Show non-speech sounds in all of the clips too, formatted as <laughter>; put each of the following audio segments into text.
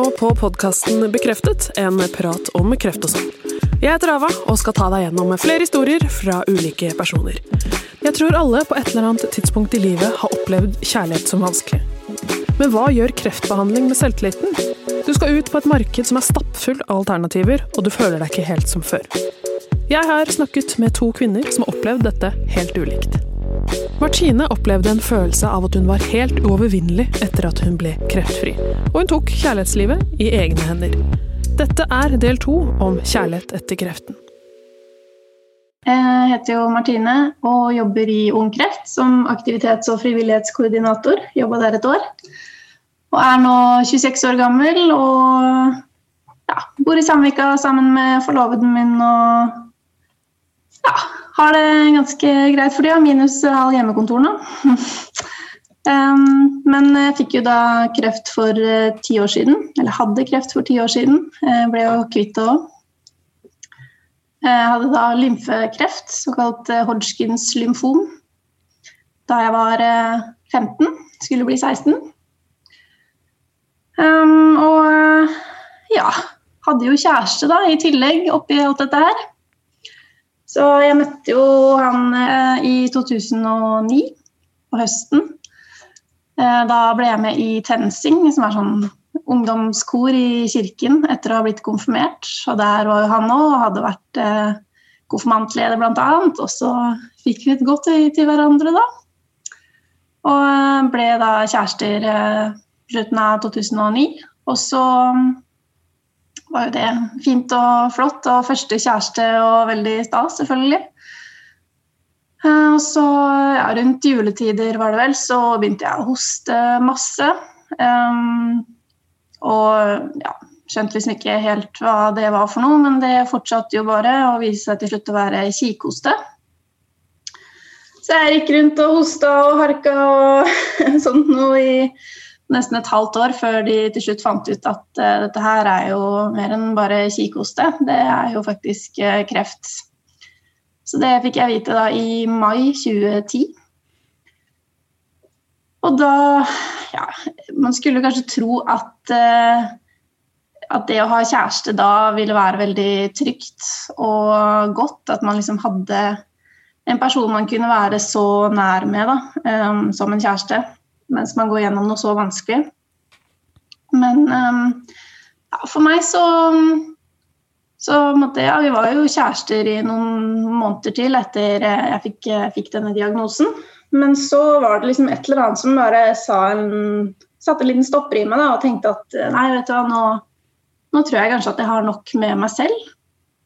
nå på podkasten Bekreftet, en prat om kreft og sånn. Jeg heter Ava og skal ta deg gjennom flere historier fra ulike personer. Jeg tror alle på et eller annet tidspunkt i livet har opplevd kjærlighet som vanskelig. Men hva gjør kreftbehandling med selvtilliten? Du skal ut på et marked som er stappfull av alternativer, og du føler deg ikke helt som før. Jeg har snakket med to kvinner som har opplevd dette helt ulikt. Martine opplevde en følelse av at hun var helt uovervinnelig etter at hun ble kreftfri, og hun tok kjærlighetslivet i egne hender. Dette er del to om kjærlighet etter kreften. Jeg heter jo Martine og jobber i Ung Kreft som aktivitets- og frivillighetskoordinator. Jobba der et år. Og er nå 26 år gammel og ja, bor i Samvika sammen med forloveden min og ja, har det ganske greit for tida, minus halv hjemmekontor nå. <laughs> Men jeg fikk jo da kreft for uh, ti år siden. Eller hadde kreft for ti år siden. Jeg ble jo kvitt det òg. Jeg hadde da lymfekreft, såkalt Hodgkins lymfom, da jeg var uh, 15. Skulle bli 16. Um, og ja Hadde jo kjæreste da i tillegg oppi alt dette her. Så jeg møtte jo han i 2009, på høsten. Eh, da ble jeg med i TenSing, som er sånn ungdomskor i kirken etter å ha blitt konfirmert. Og der var jo han òg og hadde vært eh, konfirmantleder bl.a. Og så fikk vi et godt øye til hverandre da. Og eh, ble da kjærester slutten av 2009. Og så var jo det fint og flott, og første kjæreste og veldig stas, selvfølgelig. Eh, og så ja, rundt juletider var det vel, så begynte jeg å hoste masse. Um, og ja, skjønte liksom ikke helt hva det var for noe, men det fortsatte jo bare å vise seg til slutt å være kikhoste. Så jeg gikk rundt og hosta og harka og <laughs> sånt noe i nesten et halvt år før de til slutt fant ut at uh, dette her er jo mer enn bare kikhoste. Det er jo faktisk uh, kreft. Så det fikk jeg vite da i mai 2010. Og da Ja, man skulle kanskje tro at, uh, at det å ha kjæreste da ville være veldig trygt og godt. At man liksom hadde en person man kunne være så nær med da, um, som en kjæreste. Mens man går gjennom noe så vanskelig. Men um, ja, for meg så så måtte, ja, vi var jo kjærester i noen måneder til etter jeg fikk, fikk, denne diagnosen. Men så var det liksom et eller annet som bare sa en, satte en liten stopper i meg da, og tenkte at nei, vet du hva, nå, nå, tror jeg kanskje at jeg har nok med meg selv.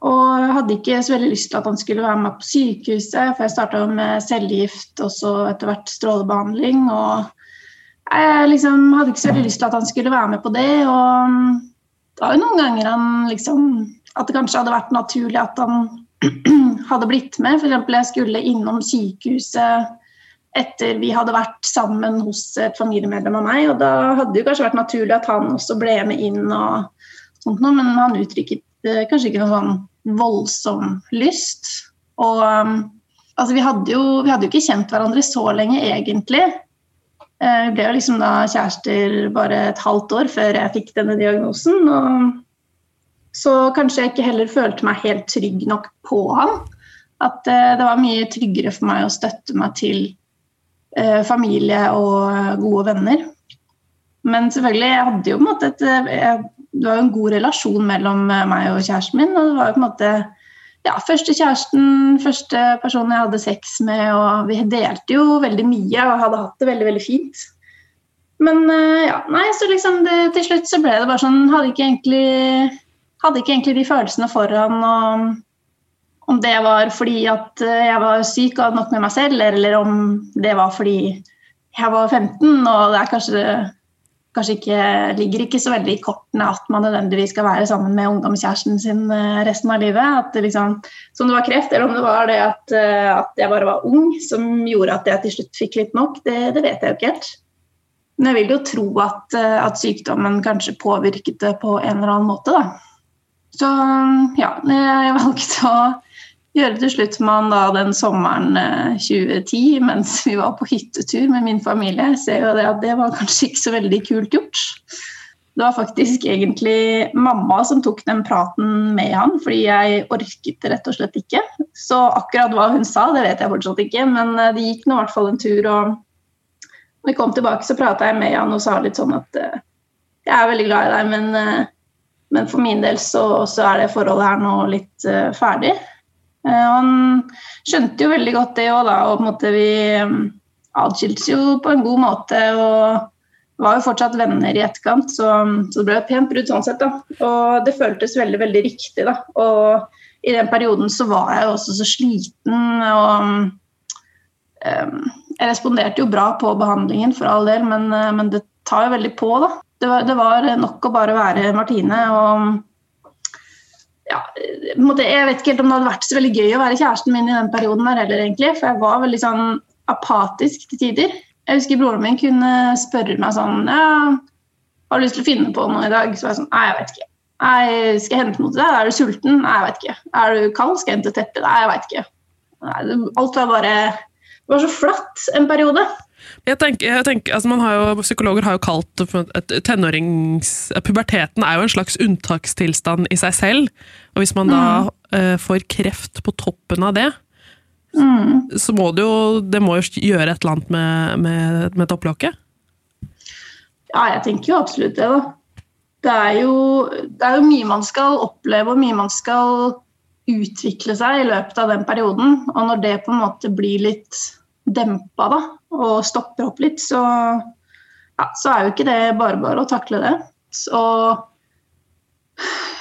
Og jeg hadde ikke så veldig lyst til at han skulle være med på sykehuset, for jeg starta med cellegift og så etter hvert strålebehandling. Og jeg liksom hadde ikke så veldig lyst til at han skulle være med på det. Og det var jo noen ganger han liksom at det kanskje hadde vært naturlig at han <clears throat> hadde blitt med. F.eks. jeg skulle innom sykehuset etter vi hadde vært sammen hos et familiemedlem av meg. Og da hadde det kanskje vært naturlig at han også ble med inn og sånt noe, men han uttrykket eh, kanskje ikke noe sånn voldsom lyst. Og um, altså, vi hadde, jo, vi hadde jo ikke kjent hverandre så lenge, egentlig. Eh, vi ble jo liksom da kjærester bare et halvt år før jeg fikk denne diagnosen. og så kanskje jeg ikke heller følte meg helt trygg nok på han. At uh, det var mye tryggere for meg å støtte meg til uh, familie og gode venner. Men selvfølgelig, jeg hadde jo på en måte et jeg, Det var jo en god relasjon mellom meg og kjæresten min. Og det var jo på en måte ja, første kjæresten, første personen jeg hadde sex med, og vi delte jo veldig mye og hadde hatt det veldig, veldig fint. Men uh, ja, nei, så liksom det, til slutt så ble det bare sånn Hadde ikke egentlig hadde ikke egentlig de følelsene foran om det var fordi at eh, jeg var syk og hadde nok med meg selv, eller om det var fordi jeg var 15 og det er kanskje, kanskje ikke, ligger ikke så veldig i kortene at man nødvendigvis skal være sammen med ungdomskjæresten sin eh, resten av livet. At det liksom, som det var kreft, eller om det var det at, eh, at jeg bare var ung som gjorde at jeg til slutt fikk litt nok, det, det vet jeg jo ikke helt. Men jeg vil jo tro at, at sykdommen kanskje påvirket det på en eller annen måte. da. Så ja, jeg valgte å gjøre til slutt med han da den sommeren 2010 eh, mens vi var på hyttetur med min familie. Jeg ser jo det at det var kanskje ikke så veldig kult gjort. det var faktisk egentlig mamma som tok den praten med han, fordi jeg orket rett og slett ikke. Så akkurat hva hun sa, det vet jeg fortsatt ikke, men eh, det gikk nå i hvert fall en tur. og når vi kom tilbake, så prata jeg med han og sa litt sånn at uh, jeg er veldig glad i deg, men, men for min del så, så, er det forholdet her nå litt ferdig. Han skjønte jo veldig godt det òg, da, og på en måte vi um, atskiltes jo på en god måte. og var jo fortsatt venner i etterkant, så, så, det ble et pent brudd sånn sett. da. Og det føltes veldig, veldig riktig. da. Og i den perioden så var jeg jo også så sliten og um, Jeg responderte jo bra på behandlingen, for all del, men, men det tar jo veldig på, da. Det var, det var, nok å bare være Martine og ja, Jeg vet ikke helt om det hadde vært så veldig gøy å være kjæresten min i den perioden der heller, egentlig. For jeg var veldig sånn apatisk til tider. Jeg husker broren min kunne spørre meg sånn ja, 'Har du lyst til å finne på noe i dag?' Så var jeg sånn Nei, jeg vet ikke. Nei, skal jeg hente noe til deg? Er du sulten? Nei, jeg vet ikke. Er du kald? Skal jeg hente teppe? Nei, jeg vet ikke. Nei, alt var bare Det var så flatt en periode. Jeg tenker, jeg tenker, altså man har jo, Psykologer har jo kalt tenårings... Puberteten er jo en slags unntakstilstand i seg selv. Og hvis man da mm. uh, får kreft på toppen av det, mm. så må det jo det må jo gjøre et eller annet med, med, med topplokket? Ja, jeg tenker jo absolutt det, da. Det er, jo, det er jo mye man skal oppleve, og mye man skal utvikle seg i løpet av den perioden. Og når det på en måte blir litt dempa da, og stopper opp litt, så, ja, så er jo ikke det bare bare å takle det. Så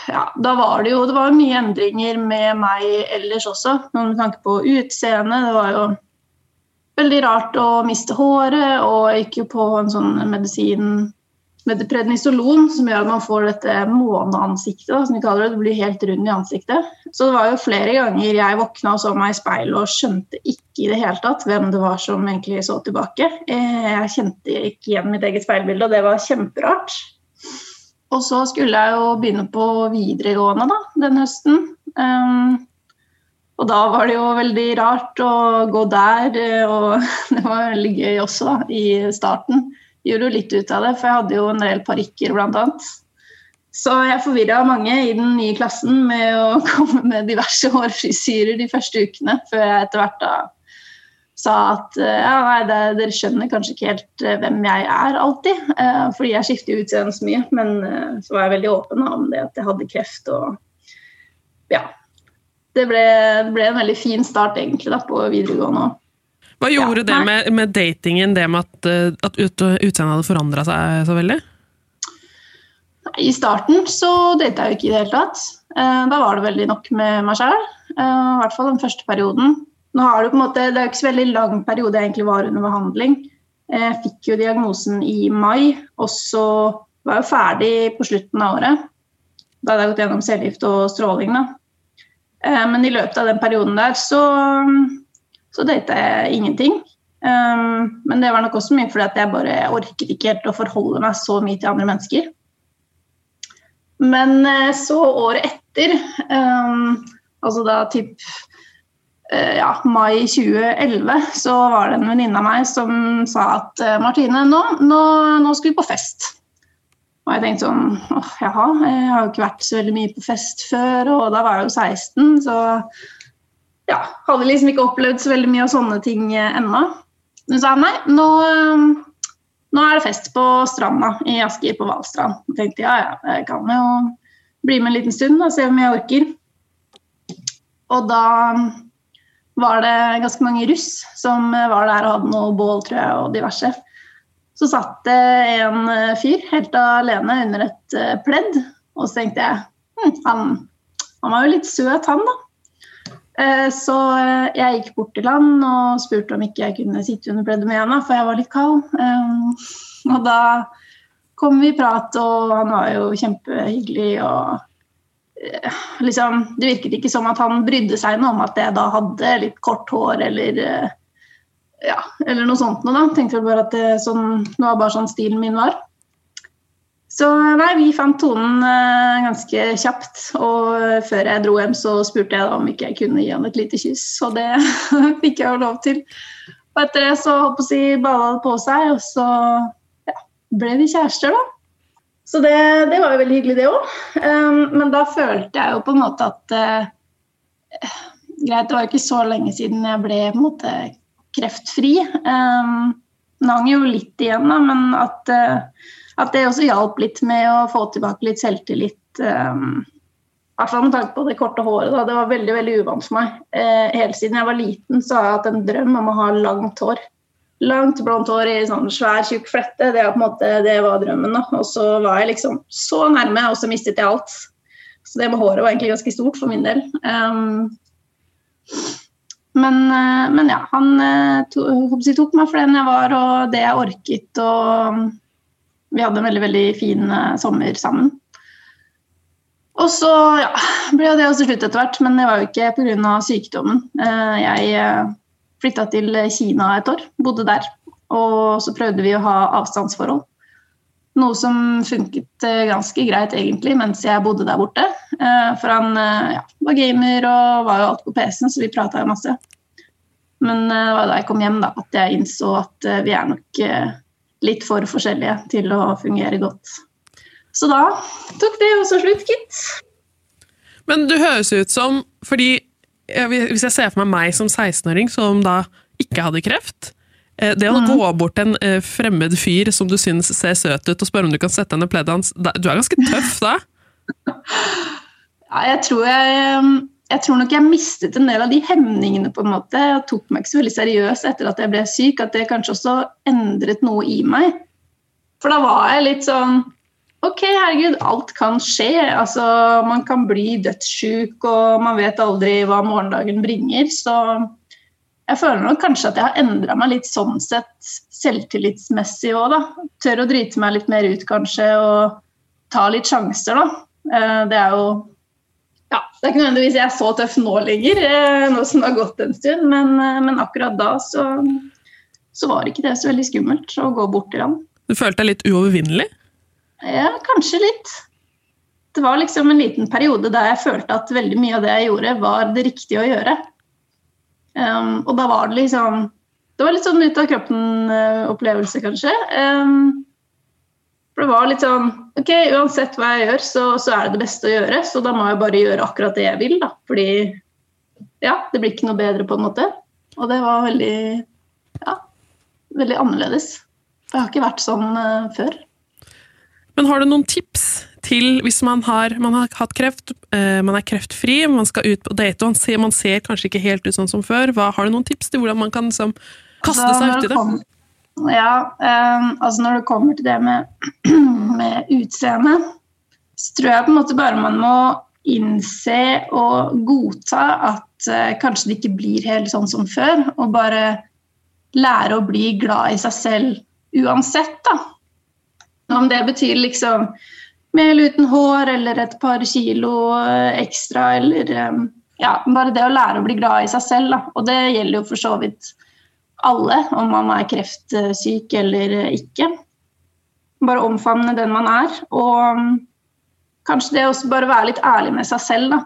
ja, da var det jo det var mye endringer med meg ellers også, med tanke på utseende. Det var jo veldig rart å miste håret, og jeg gikk jo på en sånn medisin med prednisolon, som gjør at man får dette måneansiktet, som vi kaller det. Det blir helt rund i ansiktet. Så det var jo flere ganger jeg våkna og så meg i speilet og skjønte ikke i det hele tatt hvem det var som egentlig så tilbake. Eh, jeg kjente ikke igjen mitt eget speilbilde, og det var kjemperart. Og så skulle jeg jo begynne på videregående da, den høsten. Um, og da var det jo veldig rart å gå der, og <laughs> det var veldig gøy også da, i starten. Gjorde jo litt ut av det, for jeg hadde jo en del parykker bl.a. Så jeg forvirra mange i den nye klassen med å <laughs> komme med diverse hårfrisyrer de første ukene, før jeg etter hvert da sa at eh, ja, nei, det, dere skjønner kanskje ikke helt eh, hvem jeg er alltid. Eh, fordi jeg skifter utseende så mye. Men så var jeg veldig åpen om det at jeg hadde kreft og ja. Det ble, det ble en veldig fin start egentlig da, på videregående òg. Hva gjorde ja, det med, med, datingen, det med at, at utseendet hadde forandra seg så veldig? I starten så data jeg jo ikke i det hele tatt. Da var det veldig nok med meg sjøl. I hvert fall den første perioden. Nå har du på en måte, det er jo ikke så veldig lang periode jeg egentlig var under behandling. Jeg fikk jo diagnosen i mai, og så var jeg jo ferdig på slutten av året. Da hadde jeg gått gjennom cellegift og stråling. Da. Eh, men i løpet av den perioden der så, så data jeg ingenting. Um, men det var nok også mye fordi at jeg bare orket ikke helt å forholde meg så mye til andre mennesker. Men eh, så året etter, altså da typ uh, ja, mai 2011 så var det en venninne av meg som sa at eh, Martine, nå, nå, nå, skal vi på fest. Og jeg tenkte sånn åh, jaha, jeg har jo ikke vært så veldig mye på fest før, og da var jeg jo 16, så ja, hadde liksom ikke opplevd så veldig mye av sånne ting eh, ennå. Hun sa nei, nå, nå, er det fest på stranda i Asker på Hvalstrand. Jeg tenkte ja, ja, jeg kan jo bli med en liten stund og se om jeg orker. Og da var det ganske mange russ som var der og hadde noe bål tror jeg, og diverse. Så satt det en eh, fyr helt alene under et eh, pledd, og så tenkte jeg hm, han, han, var jo litt søt, han da. Eh, så jeg gikk bort til han og spurte om ikke jeg kunne sitte under pleddet med henne, for jeg var litt kald. Og da kom vi i prat, og han var jo kjempehyggelig. og Eh, liksom, Det virket ikke som at han brydde seg noe om at jeg da hadde litt kort hår eller eh, ja, eller noe sånt noe, da. Tenkte vel bare at det, sånn, det var bare sånn stilen min var. Så nei, vi fant tonen eh, ganske kjapt. Og før jeg dro hjem, så spurte jeg om ikke jeg kunne gi han et lite kyss. Og det <laughs> fikk jeg jo lov til. Og etter det så holdt på å si balla det på seg, og så ja, ble vi kjærester, da. Så det, det, var jo veldig hyggelig, det òg. Um, men da følte jeg jo på en måte at uh, Greit, det var jo ikke så lenge siden jeg ble på en måte kreftfri. Um, det hang jo litt igjen, da, men at, uh, at, det også hjalp litt med å få tilbake litt selvtillit. Um, hvert fall med tanke på det korte håret. Da. Det var veldig veldig uvant for meg. Eh, hele siden jeg var liten, så har jeg hatt en drøm om å ha langt hår. Langt, blondt hår i sånn svær, tjukk flette. Det, måte, det, var drømmen. da. Og så var jeg liksom så nærme, og så mistet jeg alt. Så det med håret var egentlig ganske stort for min del. Um, men, uh, men, ja, han uh, to, tok meg for den jeg var, og det jeg orket. Og vi hadde en veldig, veldig fin uh, sommer sammen. Og så ja, ble det også slutt etter hvert, men det var jo ikke pga. sykdommen. Jeg flytta til Kina et år, bodde der. Og så prøvde vi å ha avstandsforhold. Noe som funket eh, ganske greit egentlig mens jeg bodde der borte. Eh, for han eh, ja, var gamer og var jo alt på PC-en, så vi prata jo masse. Men det var da jeg kom hjem da, at jeg innså at vi er nok litt for forskjellige til å fungere godt. Så da tok det også slutt, gitt. Men du høres ut som Fordi hvis jeg ser for meg meg som 16-åring som da ikke hadde kreft eh, Det å mm. gå bort til en eh, fremmed fyr som du syns ser søt ut, og spørre om du kan sette henne i pleddet hans Du er ganske tøff da? <laughs> Ja, jeg tror jeg jeg tror nok jeg mistet en del av de hemningene. på en måte. Jeg tok meg ikke så veldig seriøst etter at jeg ble syk. At det kanskje også endret noe i meg. For da var jeg litt sånn Ok, herregud, alt kan skje. Altså, man kan bli dødssjuk, og man vet aldri hva morgendagen bringer. Så jeg føler nok kanskje at jeg har endra meg litt sånn sett selvtillitsmessig òg, da. Tør å drite meg litt mer ut, kanskje, og ta litt sjanser, da. Eh, det er jo ja, Det er ikke nødvendigvis jeg er så tøff nå lenger, eh, nå som det har gått en stund, men, eh, men akkurat da så, så var ikke det så veldig skummelt å gå bort til ham. Du følte deg litt uovervinnelig? Ja, kanskje litt. Det var liksom en liten periode der jeg følte at veldig mye av det jeg gjorde, var det riktige å gjøre. Um, og da var det liksom Det var litt sånn ut av kroppen-opplevelse, kanskje. Um, for det var litt sånn OK, uansett hva jeg gjør, så, så, er det det beste å gjøre. Så da må jeg bare gjøre akkurat det jeg vil, da. Fordi ja, det blir ikke noe bedre, på en måte. Og det var veldig ja, veldig annerledes. For jeg har ikke vært sånn uh, før. Men har du noen tips til hvis man har, man har hatt kreft, uh, man er kreftfri, man skal ut på date, og man ser, man ser, kanskje ikke helt ut sånn som før. Hva, har du noen tips til hvordan man kan liksom, kaste da, seg ut i det? Kom, ja, um, altså når det kommer til det med, <clears throat> med utseende, så tror jeg på en måte bare man må innse og godta at uh, kanskje det ikke blir helt sånn som før, og bare lære å bli glad i seg selv uansett, da. Om det betyr liksom eller uten hår eller et par kilo ekstra eller ja, bare det å lære å bli glad i seg selv. Da. Og det gjelder jo for så vidt alle, om man er kreftsyk eller ikke. Bare omfavne den man er. Og kanskje det også bare være litt ærlig med seg selv. Da.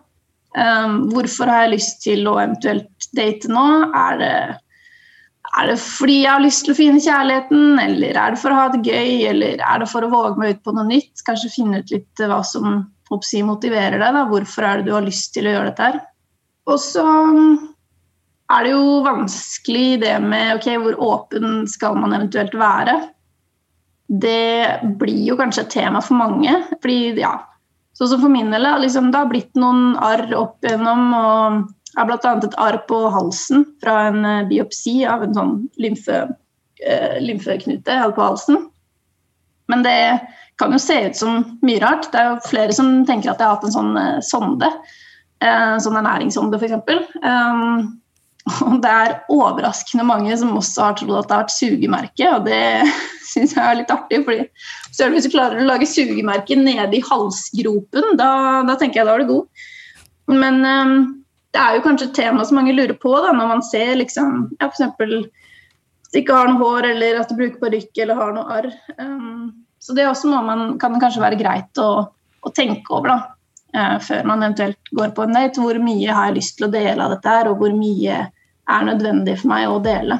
Um, hvorfor har jeg lyst til å eventuelt date nå? Er det er det fordi jeg har lyst til å finne kjærligheten, eller er det for å ha det gøy, eller er det for å våge meg ut på noe nytt? Kanskje finne ut litt hva som si, motiverer deg. Da. Hvorfor er det du har lyst til å gjøre dette her? Og så er det jo vanskelig det med ok, hvor åpen skal man eventuelt være? Det blir jo kanskje et tema for mange. fordi ja, Sånn som for min del, liksom, det har blitt noen arr opp igjennom. og jeg har bl.a. et arr på halsen fra en eh, biopsi av en sånn lymfe, uh, lymfeknute jeg hadde på halsen. Men det kan jo se ut som mye rart. Det er jo flere som tenker at jeg har hatt en sånn uh, sonde. Uh, sånn ernæringssonde, f.eks. Og det er overraskende mange som også har trodd at det har vært sugemerke, og det <laughs> syns jeg er litt artig. fordi selv Hvis du klarer å lage sugemerke nede i halsgropen, da, da tenker jeg da er du god. Men um, det er jo kanskje et tema som mange lurer på da, når man ser liksom, ja, f.eks. ikke har noe hår, eller at du bruker parykk eller har noe arr. Um, så det også man, kan kanskje være greit å, å tenke over da, uh, før man eventuelt går på en date. Hvor mye har jeg lyst til å dele av dette her, og hvor mye er nødvendig for meg å dele.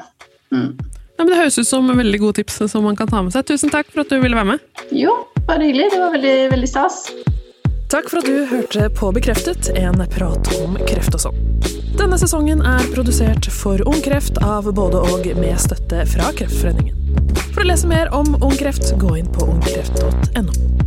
Mm. Ja, det høres ut som veldig gode tips som man kan ta med seg. Tusen takk for at du ville være med. Jo, bare hyggelig. Det var veldig, veldig stas. Takk for at du hørte på Bekreftet, en prat om kreft og sånn. Denne sesongen er produsert for Ung Kreft av både og med støtte fra Kreftforeningen. For å lese mer om Ung Kreft, gå inn på ungkreft.no.